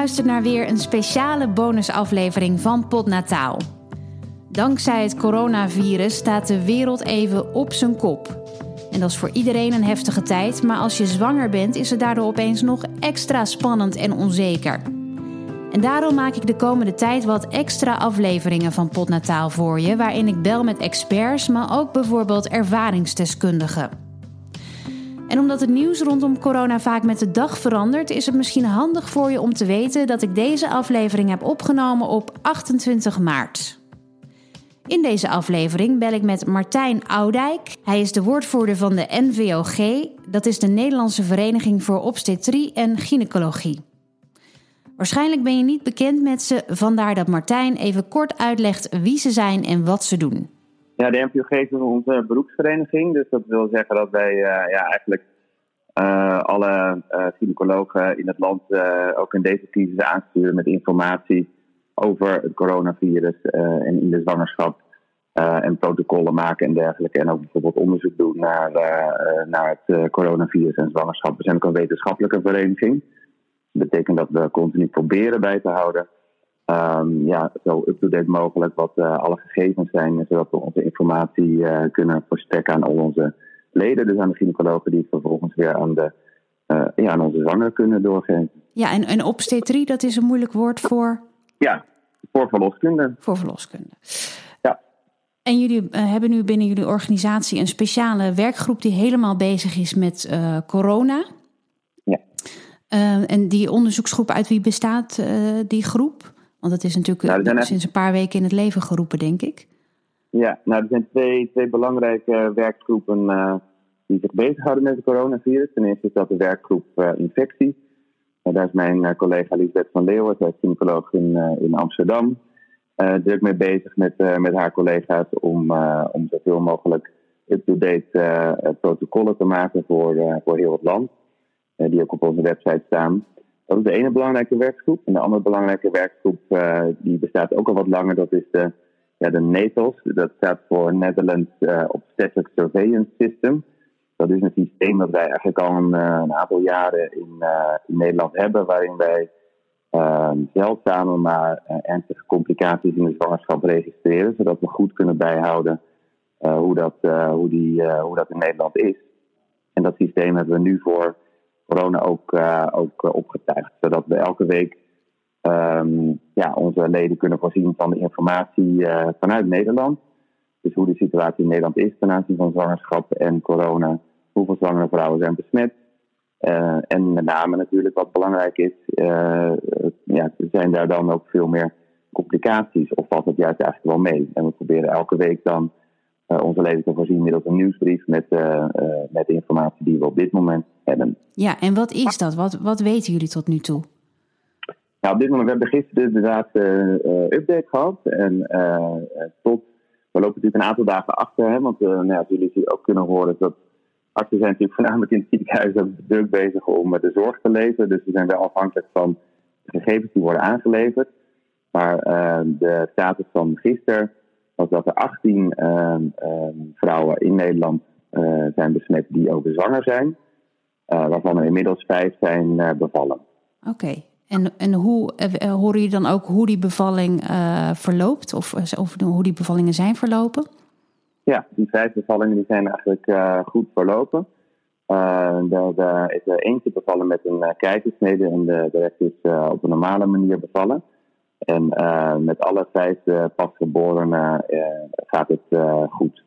luistert naar weer een speciale bonusaflevering van Podnataal. Dankzij het coronavirus staat de wereld even op zijn kop. En dat is voor iedereen een heftige tijd, maar als je zwanger bent is het daardoor opeens nog extra spannend en onzeker. En daarom maak ik de komende tijd wat extra afleveringen van Podnataal voor je, waarin ik bel met experts, maar ook bijvoorbeeld ervaringsdeskundigen. En omdat het nieuws rondom corona vaak met de dag verandert, is het misschien handig voor je om te weten dat ik deze aflevering heb opgenomen op 28 maart. In deze aflevering bel ik met Martijn Oudijk. Hij is de woordvoerder van de NVOG, dat is de Nederlandse Vereniging voor Obstetrie en Gynaecologie. Waarschijnlijk ben je niet bekend met ze, vandaar dat Martijn even kort uitlegt wie ze zijn en wat ze doen. Ja, de NVOG is onze beroepsvereniging. Dus dat wil zeggen dat wij uh, ja, eigenlijk uh, alle uh, gynaecologen in het land ook in deze crisis aansturen met informatie over het coronavirus en in de zwangerschap. en protocollen maken en dergelijke. En ook bijvoorbeeld onderzoek doen naar, naar het coronavirus en zwangerschap. We zijn ook een wetenschappelijke vereniging. Dat betekent dat we continu proberen bij te houden um, ja, zo up-to-date mogelijk wat uh, alle gegevens zijn, zodat we onze informatie uh, kunnen verstrekken aan al onze leden, dus aan de gynaecologen, die het vervolgens weer aan, de, uh, ja, aan onze zwanger kunnen doorgeven. Ja, en, en obstetrie, dat is een moeilijk woord voor? Ja, voor verloskunde. Voor verloskunde. Ja. En jullie hebben nu binnen jullie organisatie een speciale werkgroep die helemaal bezig is met corona. Ja. en die onderzoeksgroep, uit wie bestaat die groep? Want het is natuurlijk nou, sinds een paar weken in het leven geroepen, denk ik. Ja, nou, er zijn twee, twee belangrijke werkgroepen uh, die zich bezighouden met het coronavirus. Ten eerste is dat de werkgroep uh, infectie. Uh, daar is mijn collega Lisbeth van Leeuwen, zij is gynaecoloog in, in Amsterdam. druk mee bezig met, met haar collega's om, om zoveel mogelijk up-to-date protocollen te maken voor, voor heel het land. die ook op onze website staan. Dat is de ene belangrijke werkgroep. En de andere belangrijke werkgroep, uh, die bestaat ook al wat langer, dat is de, ja, de NATOS. Dat staat voor Netherlands uh, Obstetric Surveillance System. Dat is een systeem dat wij eigenlijk al een, uh, een aantal jaren in, in, Nederland hebben, waarin wij zeldzame maar ernstige complicaties in de zwangerschap registreren, zodat we goed kunnen bijhouden hoe, dat, hoe, die, hoe dat in Nederland is. En dat systeem hebben we nu voor corona ook, uh, ook uh, opgetuigd. Zodat we elke week um, ja, onze leden kunnen voorzien van de informatie uh, vanuit Nederland. Dus hoe de situatie in Nederland is ten aanzien van zwangerschap en corona. Hoeveel zwangere vrouwen zijn besmet. en met name natuurlijk wat belangrijk is, ja, zijn daar dan ook veel meer complicaties of valt het juist eigenlijk wel mee. En we proberen elke week dan onze leden te voorzien middels een nieuwsbrief met, uh, uh, met de informatie die we op dit moment hebben. Ja, en wat is dat? Wat, wat weten jullie tot nu toe? Nou, op dit moment, we hebben gisteren inderdaad update gehad. En tot, we lopen natuurlijk een aantal dagen achter. Hè, want nou ja, jullie ook kunnen horen dat artsen zijn natuurlijk voornamelijk in het ziekenhuis druk bezig om de zorg te leveren. Dus we zijn wel afhankelijk van de gegevens die worden aangeleverd. Maar de status van gisteren was dat er 18 ehm, ehm, vrouwen in Nederland uh, zijn besmet die ook zwanger zijn. Uh, waarvan er inmiddels vijf zijn uh, bevallen. Oké, en, en hoe horen je dan ook hoe die bevalling verloopt? Of, of hoe die bevallingen zijn verlopen? Ja, die vijf bevallingen die zijn eigenlijk goed verlopen. er is er eentje bevallen met een keizersnede en de, de rest is op een normale manier bevallen. En uh, met alle vijf uh, pasgeborenen uh, gaat het goed.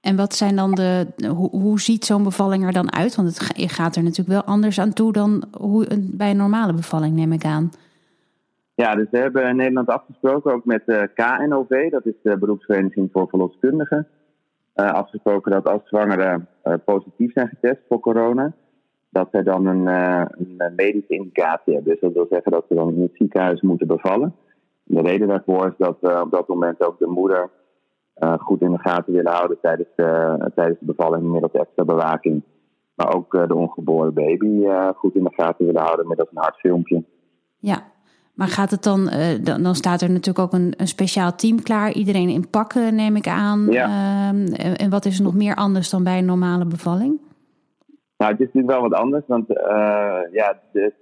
En wat zijn dan de. Hoe, hoe ziet zo'n bevalling er dan uit? Want het gaat er natuurlijk wel anders aan toe dan hoe, bij een normale bevalling, neem ik aan. Ja, dus we hebben in Nederland afgesproken, ook met de KNOV, dat is de beroepsvereniging voor verloskundigen. afgesproken dat als zwangeren positief zijn getest voor corona, dat zij dan een, uh, een, medische indicatie hebben. Dus dat wil zeggen dat ze dan in het ziekenhuis moeten bevallen. De reden daarvoor is dat we op dat moment ook de moeder goed in de gaten willen houden tijdens de, tijdens de bevalling middels extra bewaking. Maar ook de ongeboren baby goed in de gaten willen houden middels een hartfilmpje. Ja, maar gaat het dan, dan, dan, staat er natuurlijk ook een, een, speciaal team klaar. Iedereen in pakken, neem ik aan. Ja. Ehm, en wat is er nog meer anders dan bij een normale bevalling? Nou, het is natuurlijk wel wat anders, want uh, ja, dus,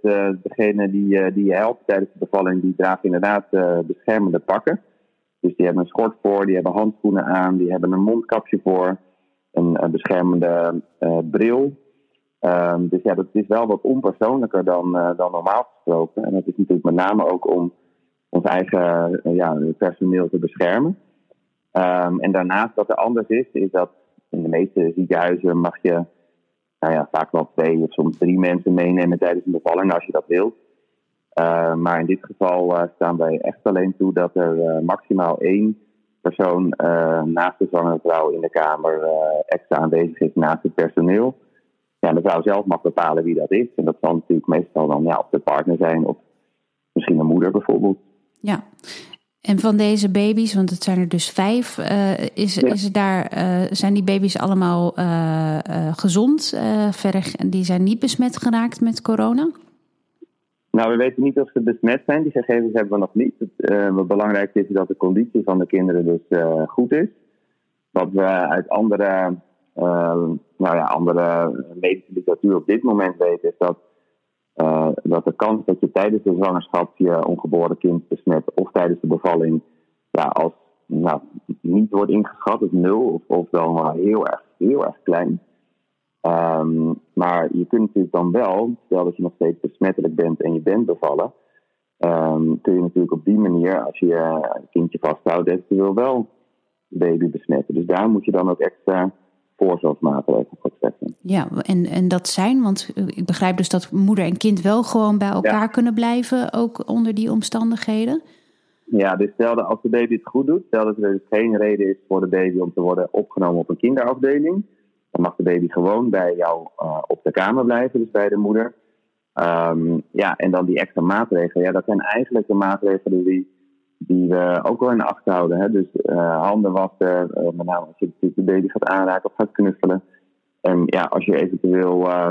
degene die, uh, die je helpt tijdens de bevalling, die draagt inderdaad beschermende pakken. Dus die hebben een schort voor, die hebben handschoenen aan, die hebben een mondkapje voor, een, beschermende bril. Um, dus ja, dat is wel wat onpersoonlijker dan, dan normaal gesproken. En dat is natuurlijk met name ook om ons eigen ja, personeel te beschermen. Um, en daarnaast wat er anders is, is dat in de meeste ziekenhuizen mag je nou ja, vaak wel twee of soms drie mensen meenemen tijdens een bevalling als je dat wilt. Uh, maar in dit geval uh, staan wij echt alleen toe dat er uh, maximaal één persoon naast de zwangere vrouw in de kamer extra aanwezig is naast het personeel. Ja, de vrouw zelf mag bepalen wie dat is. En dat zal natuurlijk meestal dan ja, of de partner zijn of misschien een moeder bijvoorbeeld. Ja, en van deze baby's, want het zijn er dus vijf, uh, is, is daar, uh, zijn die baby's allemaal uh, gezond? verder, die zijn niet besmet geraakt met corona? Nou, we weten niet of ze besmet zijn. Die gegevens hebben we nog niet. Het, wat belangrijk is, is dat de conditie van de kinderen dus goed is. Wat we uit andere, nou ja, andere medische literatuur op dit moment weten, is dat uh, dat de kans dat je tijdens de zwangerschap je ongeboren kind besmet of tijdens de bevalling ja, als nou, niet wordt ingeschat, is nul of, of maar heel erg, heel erg klein. Um, maar je kunt natuurlijk dan wel, stel dat je nog steeds besmettelijk bent en je bent bevallen, um, kun je natuurlijk op die manier, als je je kindje vasthoudt, eventueel wel baby besmetten. Dus daar moet je dan ook extra voorzorgsmaatregelen voor treffen. Ja, en, en dat zijn, want ik begrijp dus dat moeder en kind wel gewoon bij elkaar kunnen blijven, ook onder die omstandigheden. Ja, dus stel dat als de baby het goed doet, stel dat er dus geen reden is voor de baby om te worden opgenomen op een kinderafdeling, dan mag de baby gewoon bij jou uh, op de kamer blijven, dus bij de moeder. Um, ja, en dan die extra maatregelen, ja, dat zijn eigenlijk de maatregelen die die we ook wel in acht houden. Hè? Dus uh, handen wassen, uh, met name als je de baby gaat aanraken of gaat knuffelen. En ja, als je eventueel uh,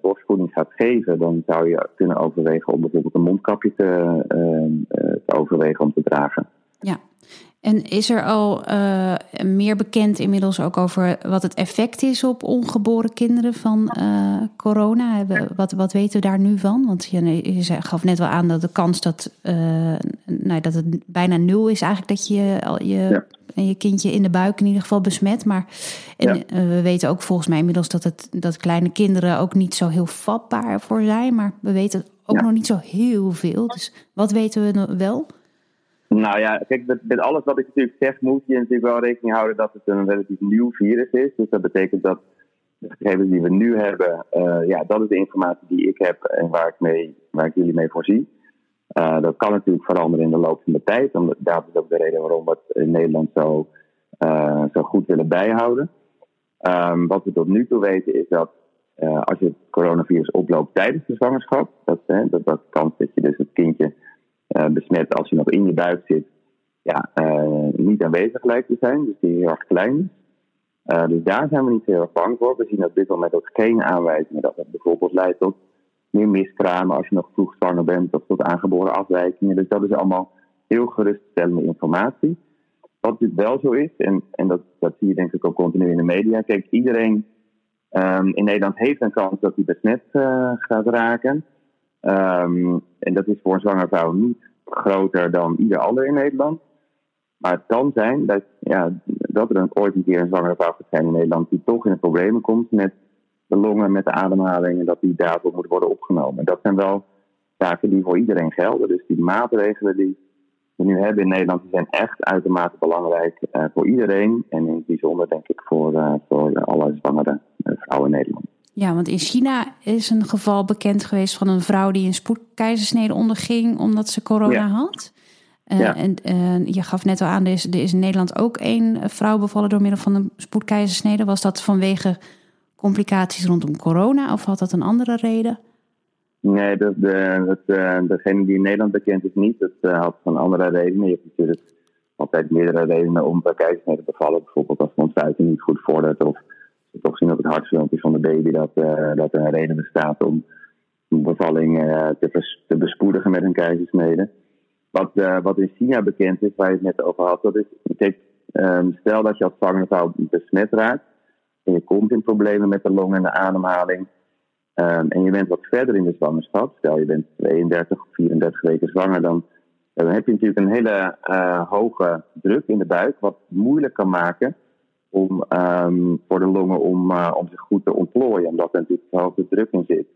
borstvoeding gaat geven, dan zou je kunnen overwegen om bijvoorbeeld een mondkapje te, te overwegen om te dragen. Ja, en is er al uh, meer bekend inmiddels ook over wat het effect is op ongeboren kinderen van uh, corona? Wat, wat weten we daar nu van? Want je, je gaf net wel aan dat de kans dat, uh, nou, dat het bijna nul is eigenlijk dat je je, ja. je kindje in de buik in ieder geval besmet. Maar en, ja. we weten ook volgens mij inmiddels dat, het, dat kleine kinderen ook niet zo heel vatbaar voor zijn. Maar we weten ook ja. nog niet zo heel veel. Dus wat weten we wel? Nou ja, kijk, met, alles wat ik natuurlijk zeg, moet je natuurlijk wel rekening houden dat het een relatief nieuw virus is. Dus dat betekent dat de gegevens die we nu hebben, uh, ja, dat is de informatie die ik heb en waar ik, mee, waar ik jullie mee voorzie. Uh, dat kan natuurlijk veranderen in de loop van de tijd. Omdat, dat is ook de reden waarom we het in Nederland zo, uh, zo goed willen bijhouden. Um, wat we tot nu toe weten is dat als je het coronavirus oploopt tijdens de zwangerschap, dat, dat, dat kans dat je dus het kindje besmet als je nog in je buik zit, ja, uh, niet aanwezig lijkt te zijn. Dus die heel erg klein is. Uh, dus daar zijn we niet heel erg bang voor. We zien op dit moment ook geen aanwijzingen dat het bijvoorbeeld leidt tot meer miskramen als je nog vroeg zwanger bent of tot aangeboren afwijkingen. Dus dat is allemaal heel geruststellende informatie. Wat dus wel zo is, en, en dat, dat zie je denk ik ook continu in de media. Kijk, iedereen um, in Nederland heeft een kans dat hij besmet gaat raken. Um, en dat is voor een zwangere vrouw niet groter dan ieder ander in Nederland. Maar het kan zijn dat, ja, dat er een, ooit een keer een zwangere vrouw gaat zijn in Nederland die toch in de problemen komt met de longen, met de ademhaling en dat die daarvoor moet worden opgenomen. Dat zijn wel zaken die voor iedereen gelden. Dus die maatregelen die we nu hebben in Nederland die zijn echt uitermate belangrijk uh, voor iedereen. En in het bijzonder denk ik voor, uh, voor alle zwangere uh, vrouwen in Nederland. Ja, want in China is een geval bekend geweest van een vrouw die een spoedkeizersnede onderging omdat ze corona ja. had. Uh, ja. En uh, je gaf net al aan, er is, er is in Nederland ook één vrouw bevallen door middel van een spoedkeizersnede. Was dat vanwege complicaties rondom corona of had dat een andere reden? Nee, dat, de, dat, uh, degene die in Nederland bekend is niet. Dat had van andere redenen. Je hebt natuurlijk altijd meerdere redenen om bij keizersnede te bevallen. Bijvoorbeeld als de ontsluiting niet goed vordert of toch zien op het hartfilmpje van de baby dat, uh, dat er een reden bestaat om een bevalling uh, te, te, bespoedigen met een keizersnede. Wat, uh, wat in China bekend is, waar je het net over had, dat is, kijk, um, stel dat je als zwangere vrouw besmet raakt en je komt in problemen met de long en de ademhaling, ehm, en je bent wat verder in de zwangerschap, stel je bent 32 of 34 weken zwanger, dan, dan heb je natuurlijk een hele hoge druk in de buik, wat moeilijk kan maken om, um, voor de longen om, uh, om zich goed te ontplooien, omdat er natuurlijk hoge druk in zit.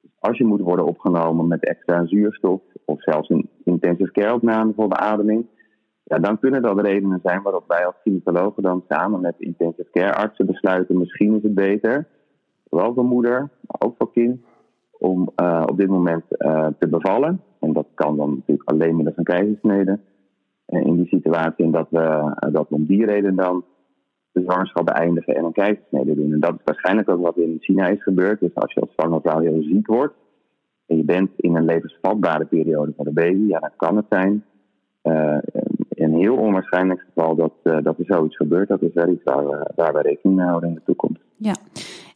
Dus als je moet worden opgenomen met extra zuurstof of zelfs een intensive care opname voor beademing, ja, dan kunnen dat redenen zijn waarop wij als gynaecologen dan samen met intensive care artsen besluiten, misschien is het beter, zowel voor moeder, maar ook voor kind, om uh, op dit moment uh, te bevallen. En dat kan dan natuurlijk alleen met een keizersnede. In die situatie en dat we, dat om die reden dan de zwangerschap beëindigen en een keizersnede doen. En dat is waarschijnlijk ook wat in China is gebeurd. Dus als je als zwangere vrouw heel ziek wordt en je bent in een levensvatbare periode van de baby, ja, dan kan het zijn. Uh, een heel onwaarschijnlijk geval dat, uh, dat er zoiets gebeurt. Dat is wel iets waar we, waar we rekening mee houden in de toekomst. Ja,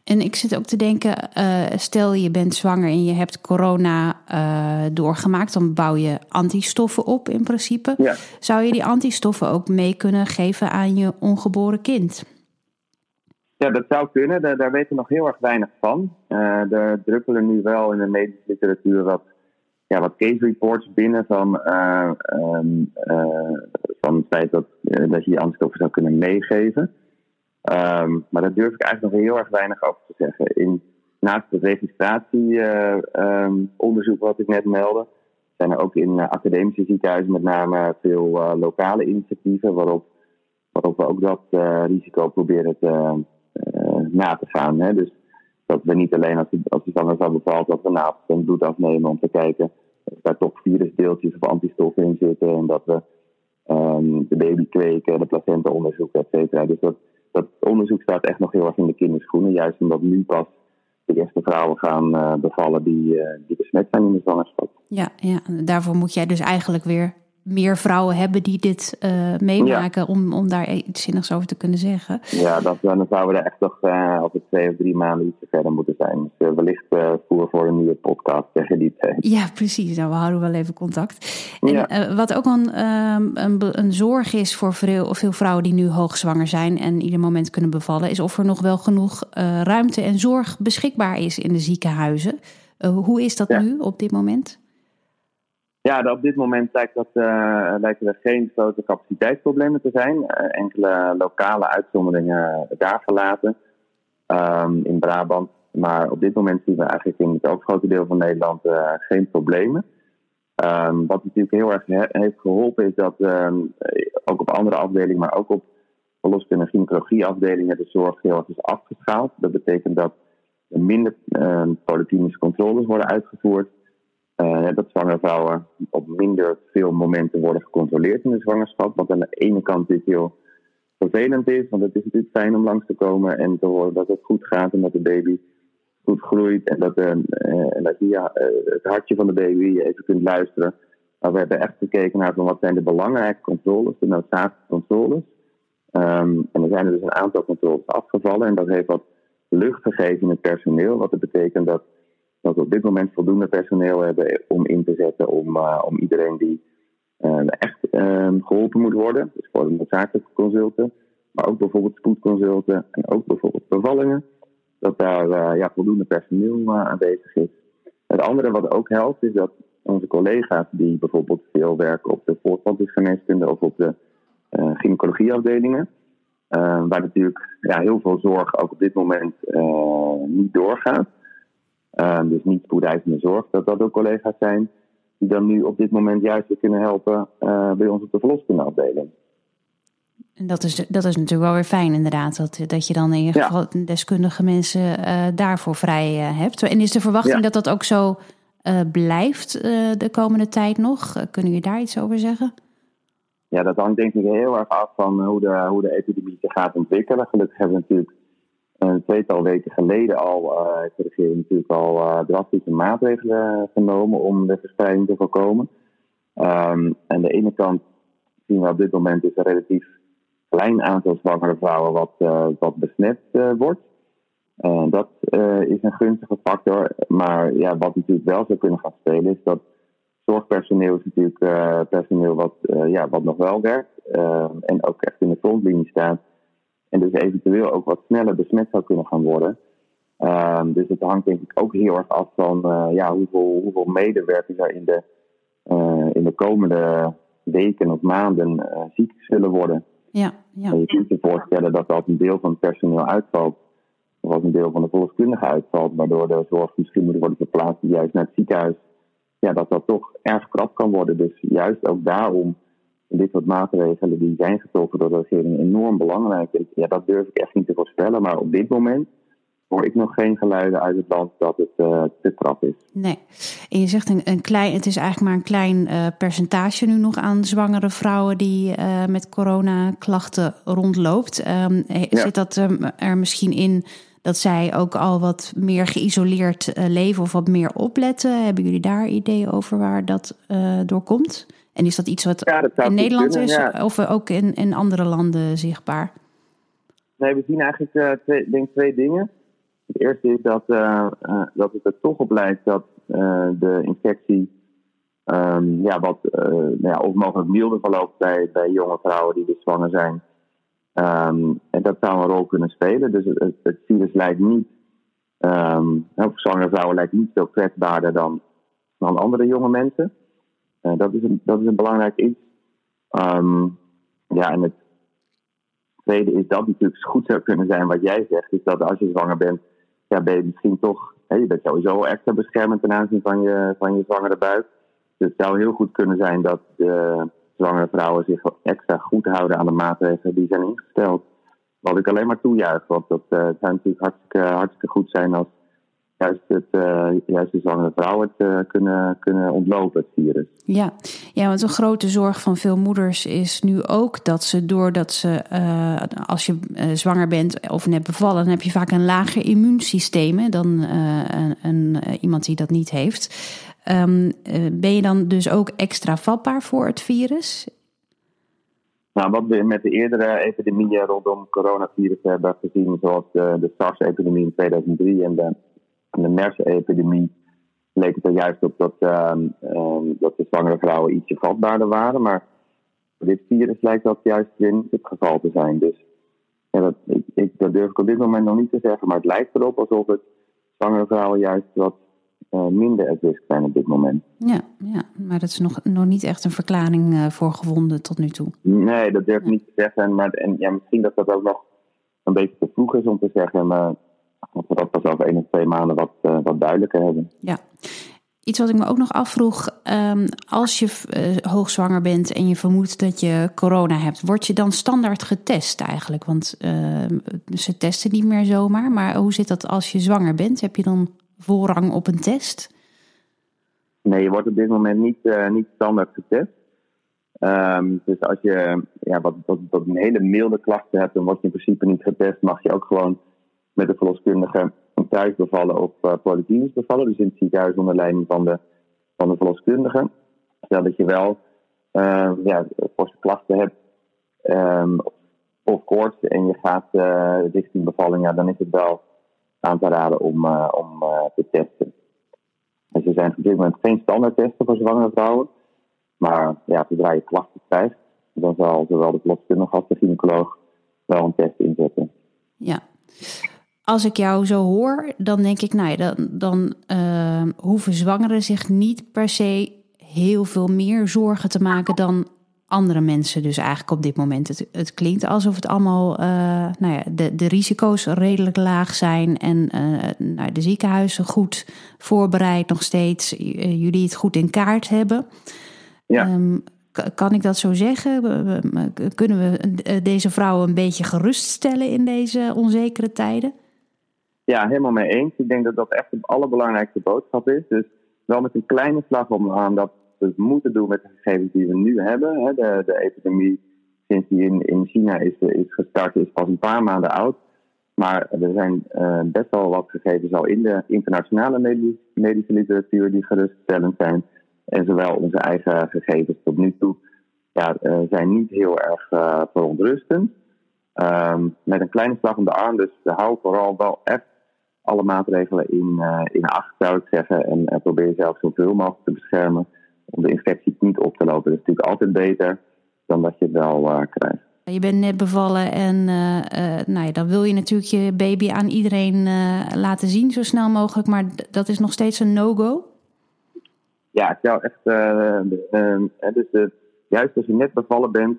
en ik zit ook te denken, uh, stel je bent zwanger en je hebt corona uh, doorgemaakt, dan bouw je antistoffen op in principe. Ja. Zou je die antistoffen ook mee kunnen geven aan je ongeboren kind? Ja, dat zou kunnen. Daar, daar weten we nog heel erg weinig van. Uh, er druppelen nu wel in de medische literatuur wat, ja, wat case reports binnen van, um, van het feit dat, dat je die antistoffen zou kunnen meegeven. Um, maar daar durf ik eigenlijk nog heel erg weinig over te zeggen. In, naast het registratieonderzoek um, wat ik net meldde, zijn er ook in uh, academische ziekenhuizen met name veel uh, lokale initiatieven waarop, waarop we ook dat uh, risico proberen te, na te gaan. Hè? Dus dat we niet alleen als, als de zwangerschap bevalt, dat we naast een bloed afnemen om te kijken of daar toch virusdeeltjes of antistoffen in zitten en dat we um, de baby kweken, de placenta onderzoeken, et cetera. Dus dat, dat onderzoek staat echt nog heel erg in de kinderschoenen. Juist omdat nu pas de eerste vrouwen gaan uh, bevallen die, uh, die besmet zijn in de zwangerschap. Ja, ja, daarvoor moet jij dus eigenlijk weer meer vrouwen hebben die dit uh, meemaken ja. om, om daar iets zinnigs over te kunnen zeggen. Ja, dat, dan zouden we er echt nog uh, over twee of drie maanden iets verder moeten zijn. Dus uh, wellicht voer voor een nieuwe podcast tegen die tijd. Ja, precies. Nou, we houden wel even contact. En ja. wat ook een, um, een, een, zorg is voor veel, veel vrouwen die nu hoogzwanger zijn en ieder moment kunnen bevallen, is of er nog wel genoeg ruimte en zorg beschikbaar is in de ziekenhuizen. hoe is dat ja. nu op dit moment? Ja, op dit moment lijkt dat, uh, lijken er geen grote capaciteitsproblemen te zijn. Uh, enkele lokale uitzonderingen daar gelaten um, in Brabant. Maar op dit moment zien we eigenlijk in het overgrote deel van Nederland uh, geen problemen. Um, wat natuurlijk heel erg he heeft geholpen is dat um, ook op andere afdelingen, maar ook op verloskunde en gynaecologieafdelingen de zorg heel erg is afgeschaald. Dat betekent dat er minder polyklinische controles worden uitgevoerd. Uh, dat zwangere vrouwen op minder veel momenten worden gecontroleerd in de zwangerschap. Wat aan de ene kant natuurlijk heel vervelend is, want het is natuurlijk fijn om langs te komen en te horen dat het goed gaat en dat de baby goed groeit en dat, uh, dat je het hartje van de baby even kunt luisteren. Maar we hebben echt gekeken naar wat zijn de belangrijke controles, de noodzakelijke controles. Um, en er zijn er dus een aantal controles afgevallen en dat heeft wat lucht gegeven in het personeel. Wat dat betekent dat dat we op dit moment voldoende personeel hebben om in te zetten om, uh, om iedereen die uh, echt uh, geholpen moet worden, dus voor de noodzakelijke consulten, maar ook bijvoorbeeld spoedconsulten en ook bijvoorbeeld bevallingen, dat daar ja, voldoende personeel aanwezig is. Het andere wat ook helpt is dat onze collega's die bijvoorbeeld veel werken op de voortplantingsgeneeskunde of op de gynaecologieafdelingen, waar natuurlijk ja, heel veel zorg ook op dit moment niet doorgaat. Uh, dus niet spoedeisende zorg, dat dat ook collega's zijn die dan nu op dit moment juist weer kunnen helpen uh, bij ons op de verloskundeafdeling. En dat is, dat is natuurlijk wel weer fijn inderdaad, dat, dat je dan in ieder geval ja. deskundige mensen uh, daarvoor vrij hebt. En is de verwachting ja. dat dat ook zo blijft de komende tijd nog? Kunnen jullie daar iets over zeggen? Ja, dat hangt denk ik heel erg af van hoe de, hoe de epidemie zich gaat ontwikkelen. Gelukkig hebben we natuurlijk een tweetal weken geleden al uh, heeft de regering natuurlijk al uh, drastische maatregelen genomen om de verspreiding te voorkomen. Um, aan de ene kant zien we op dit moment is een relatief klein aantal zwangere vrouwen wat, wat besmet wordt. dat is een gunstige factor. Maar ja, wat natuurlijk wel zou kunnen gaan spelen is dat zorgpersoneel is natuurlijk personeel wat, ja, wat nog wel werkt. en ook echt in de frontlinie staat en dus eventueel ook wat sneller besmet zou kunnen gaan worden. Ehm, dus het hangt denk ik ook heel erg af van ja, hoeveel, hoeveel medewerkers er in de, in de komende weken of maanden ziek zullen worden. Ja, ja. En je kunt je voorstellen dat dat een deel van het personeel uitvalt. Of als een deel van de volkskundige uitvalt, waardoor de zorg misschien moet worden verplaatst juist naar het ziekenhuis. Ja, dat dat toch erg krap kan worden. Dus juist ook daarom dit soort maatregelen die zijn getroffen door de regering enorm belangrijk. Ja, dat durf ik echt niet te voorspellen. Maar op dit moment hoor ik nog geen geluiden uit het land dat het uh, te krap is. Nee. En je zegt een, een klein, het is eigenlijk maar een klein uh, percentage nu nog aan zwangere vrouwen die uh, met coronaklachten rondloopt. Um, ja. Zit dat um, er misschien in dat zij ook al wat meer geïsoleerd leven of wat meer opletten? Hebben jullie daar ideeën over waar dat door komt? En is dat iets wat ja, in Nederland kunnen, is ja. of ook in, in andere landen zichtbaar? Nee, we zien eigenlijk twee, denk twee dingen. Het eerste is dat, uh, uh, dat het er toch op lijkt dat de infectie um, ja, wat nou ja, of mogelijk milder verloopt bij, bij jonge vrouwen die dus zwanger zijn. Um, en dat zou een rol kunnen spelen. Dus het, het virus lijkt niet, um, voor zwangere vrouwen lijkt niet veel kwetsbaarder dan, dan andere jonge mensen. Dat, is een, dat is een belangrijk iets. ja, en het tweede is dat natuurlijk goed zou kunnen zijn wat jij zegt. Is dat als je zwanger bent, ja, ben je misschien toch, hè, je bent sowieso extra beschermend ten aanzien van je, van je zwangere buik. Dus het zou heel goed kunnen zijn dat de zwangere vrouwen zich extra goed houden aan de maatregelen die zijn ingesteld. Wat ik alleen maar toejuich, want dat uh, zou natuurlijk hartstikke, hartstikke goed zijn als juist, het, uh, juist de zwangere vrouwen het uh, kunnen, kunnen ontlopen, het virus. Ja. ja, want een grote zorg van veel moeders is nu ook dat ze doordat ze, uh, als je zwanger bent of net bevallen, dan heb je vaak een lager immuunsysteem hè, dan een, een, iemand die dat niet heeft. Um, ben je dan dus ook extra vatbaar voor het virus? Nou, wat we met de eerdere epidemieën rondom coronavirus hebben gezien, zoals de, de SARS-epidemie in 2003 en de en de MERS-epidemie leek het er juist op dat, uh, uh, dat de zwangere vrouwen ietsje vatbaarder waren. Maar voor dit virus lijkt dat juist weer niet het geval te zijn. Dus ja, dat, ik, ik, dat durf ik op dit moment nog niet te zeggen. Maar het lijkt erop alsof het zwangere vrouwen juist wat uh, minder at risk zijn op dit moment. Ja, ja maar dat is nog, nog niet echt een verklaring uh, voor gevonden tot nu toe. Nee, dat durf ik niet te zeggen. Maar en, ja, misschien dat dat ook nog een beetje te vroeg is om te zeggen. Maar dat we dat pas over één of twee maanden wat, uh, wat duidelijker hebben. Ja. Iets wat ik me ook nog afvroeg, um, als je uh, hoogzwanger bent en je vermoedt dat je corona hebt, word je dan standaard getest eigenlijk? Want uh, ze testen niet meer zomaar, maar hoe zit dat als je zwanger bent? Heb je dan voorrang op een test? Nee, je wordt op dit moment niet, uh, niet standaard getest. Um, dus als je ja, wat, wat, wat een hele milde klachten hebt, dan word je in principe niet getest. Mag je ook gewoon met de verloskundige thuis bevallen of uh, polyklinisch bevallen. Dus in het ziekenhuis onder leiding van de, van de verloskundige. Stel dat je wel uh, ja, forse klachten hebt um, of koorts en je gaat uh, richting bevalling, ja, dan is het wel aan te raden om, uh, om te testen. Dus er zijn op dit moment geen standaardtesten voor zwangere vrouwen. Maar ja, zodra je klachten krijgt, dan zal zowel de verloskundige als de gynaecoloog wel een test inzetten. Ja als ik jou zo hoor, dan denk ik, nou ja, dan, dan uh, hoeven zwangeren zich niet per se heel veel meer zorgen te maken dan andere mensen. Dus eigenlijk op dit moment. Het, het klinkt alsof het allemaal, uh, nou ja, de, de risico's redelijk laag zijn en uh, nou, de ziekenhuizen goed voorbereid nog steeds. jullie het goed in kaart hebben. Ja. Um, kan ik dat zo zeggen? Kunnen we deze vrouwen een beetje geruststellen in deze onzekere tijden? Ja, helemaal mee eens. Ik denk dat dat echt de allerbelangrijkste boodschap is. Dus wel met een kleine slag om aan dat we het moeten doen met de gegevens die we nu hebben. De, de epidemie, sinds die in, in China is, is gestart, is pas een paar maanden oud. Maar er zijn uh, best wel wat gegevens al in de internationale medische, medische literatuur die geruststellend zijn. En zowel onze eigen gegevens tot nu toe ja, uh, zijn niet heel erg uh, verontrustend. Um, met een kleine slag om de arm, dus hou vooral wel echt alle maatregelen in, uh, in acht, zou ik zeggen. En uh, probeer jezelf zoveel mogelijk te beschermen om de infectie niet op te lopen. Dat is natuurlijk altijd beter dan dat je het wel uh, krijgt. Je bent net bevallen en uh, uh, nou ja, dan wil je natuurlijk je baby aan iedereen uh, laten zien zo snel mogelijk, maar dat is nog steeds een no-go? Ja, ik zou echt, dus juist als je net bevallen bent,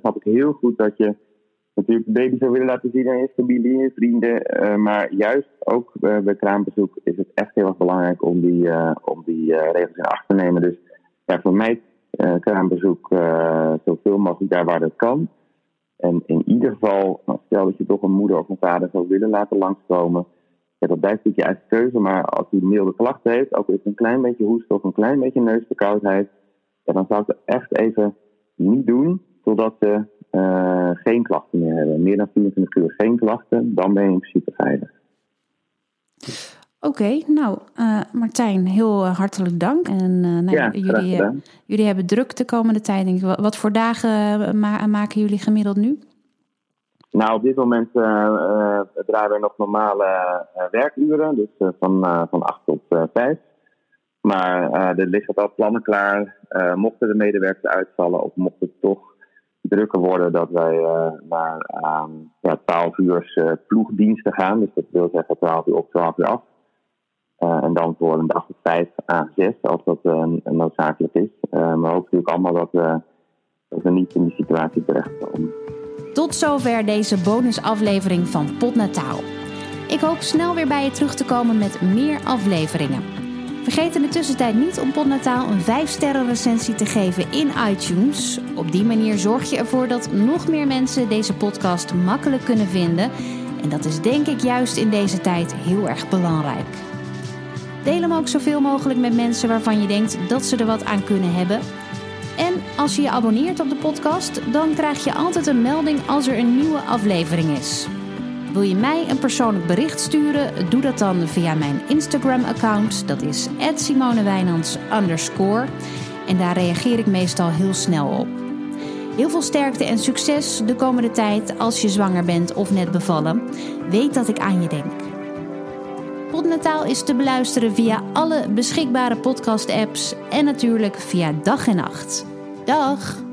snap ik heel goed dat je natuurlijk de baby zou willen laten zien aan je familie, vrienden, maar juist ook bij kraambezoek is het echt heel erg belangrijk om die, om die regels in acht te nemen. Dus ja, voor mij kraambezoek zoveel mogelijk daar waar dat kan. En in ieder geval, stel dat je toch een moeder of een vader zou willen laten langskomen. Ja, dat blijft natuurlijk je eigen keuze, maar als hij milde klachten heeft, ook is een klein beetje hoest of een klein beetje neusverkoudheid, ja, dan zou ik het echt even niet doen totdat ze uh, geen klachten meer hebben. Meer dan 24 uur geen klachten, dan ben je in principe veilig. Oké, nou uh, Martijn, heel uh, hartelijk dank. En uh, nou, ja, jullie, jullie hebben druk de komende tijd. Denk ik. Wat voor dagen ma maken jullie gemiddeld nu? Nou, op dit moment draaien we nog normale werkuren, dus van, van 8 tot 5. Maar er liggen al plannen klaar. mochten de medewerkers uitvallen of mocht het toch drukker worden dat wij naar ehm, ja, 12 uur ploegdiensten gaan. Dus dat wil zeggen 12 uur op, 12 uur af. Uh, en dan voor een dag of vijf à zes, als dat uh, noodzakelijk is. Maar hopen natuurlijk allemaal dat, dat, we niet in die situatie terechtkomen. Tot zover deze bonusaflevering van Potnataal. Ik hoop snel weer bij je terug te komen met meer afleveringen. Vergeet in de tussentijd niet om Potnataal een 5-sterren recensie te geven in iTunes. Op die manier zorg je ervoor dat nog meer mensen deze podcast makkelijk kunnen vinden. En dat is denk ik juist in deze tijd heel erg belangrijk. Deel hem ook zoveel mogelijk met mensen waarvan je denkt dat ze er wat aan kunnen hebben. En als je je abonneert op de podcast, dan krijg je altijd een melding als er een nieuwe aflevering is. Wil je mij een persoonlijk bericht sturen? Doe dat dan via mijn Instagram-account. Dat is @simonewijnands En daar reageer ik meestal heel snel op. Heel veel sterkte en succes de komende tijd als je zwanger bent of net bevallen. Weet dat ik aan je denk. Podnataal is te beluisteren via alle beschikbare podcast-apps en natuurlijk via dag en nacht. Dag!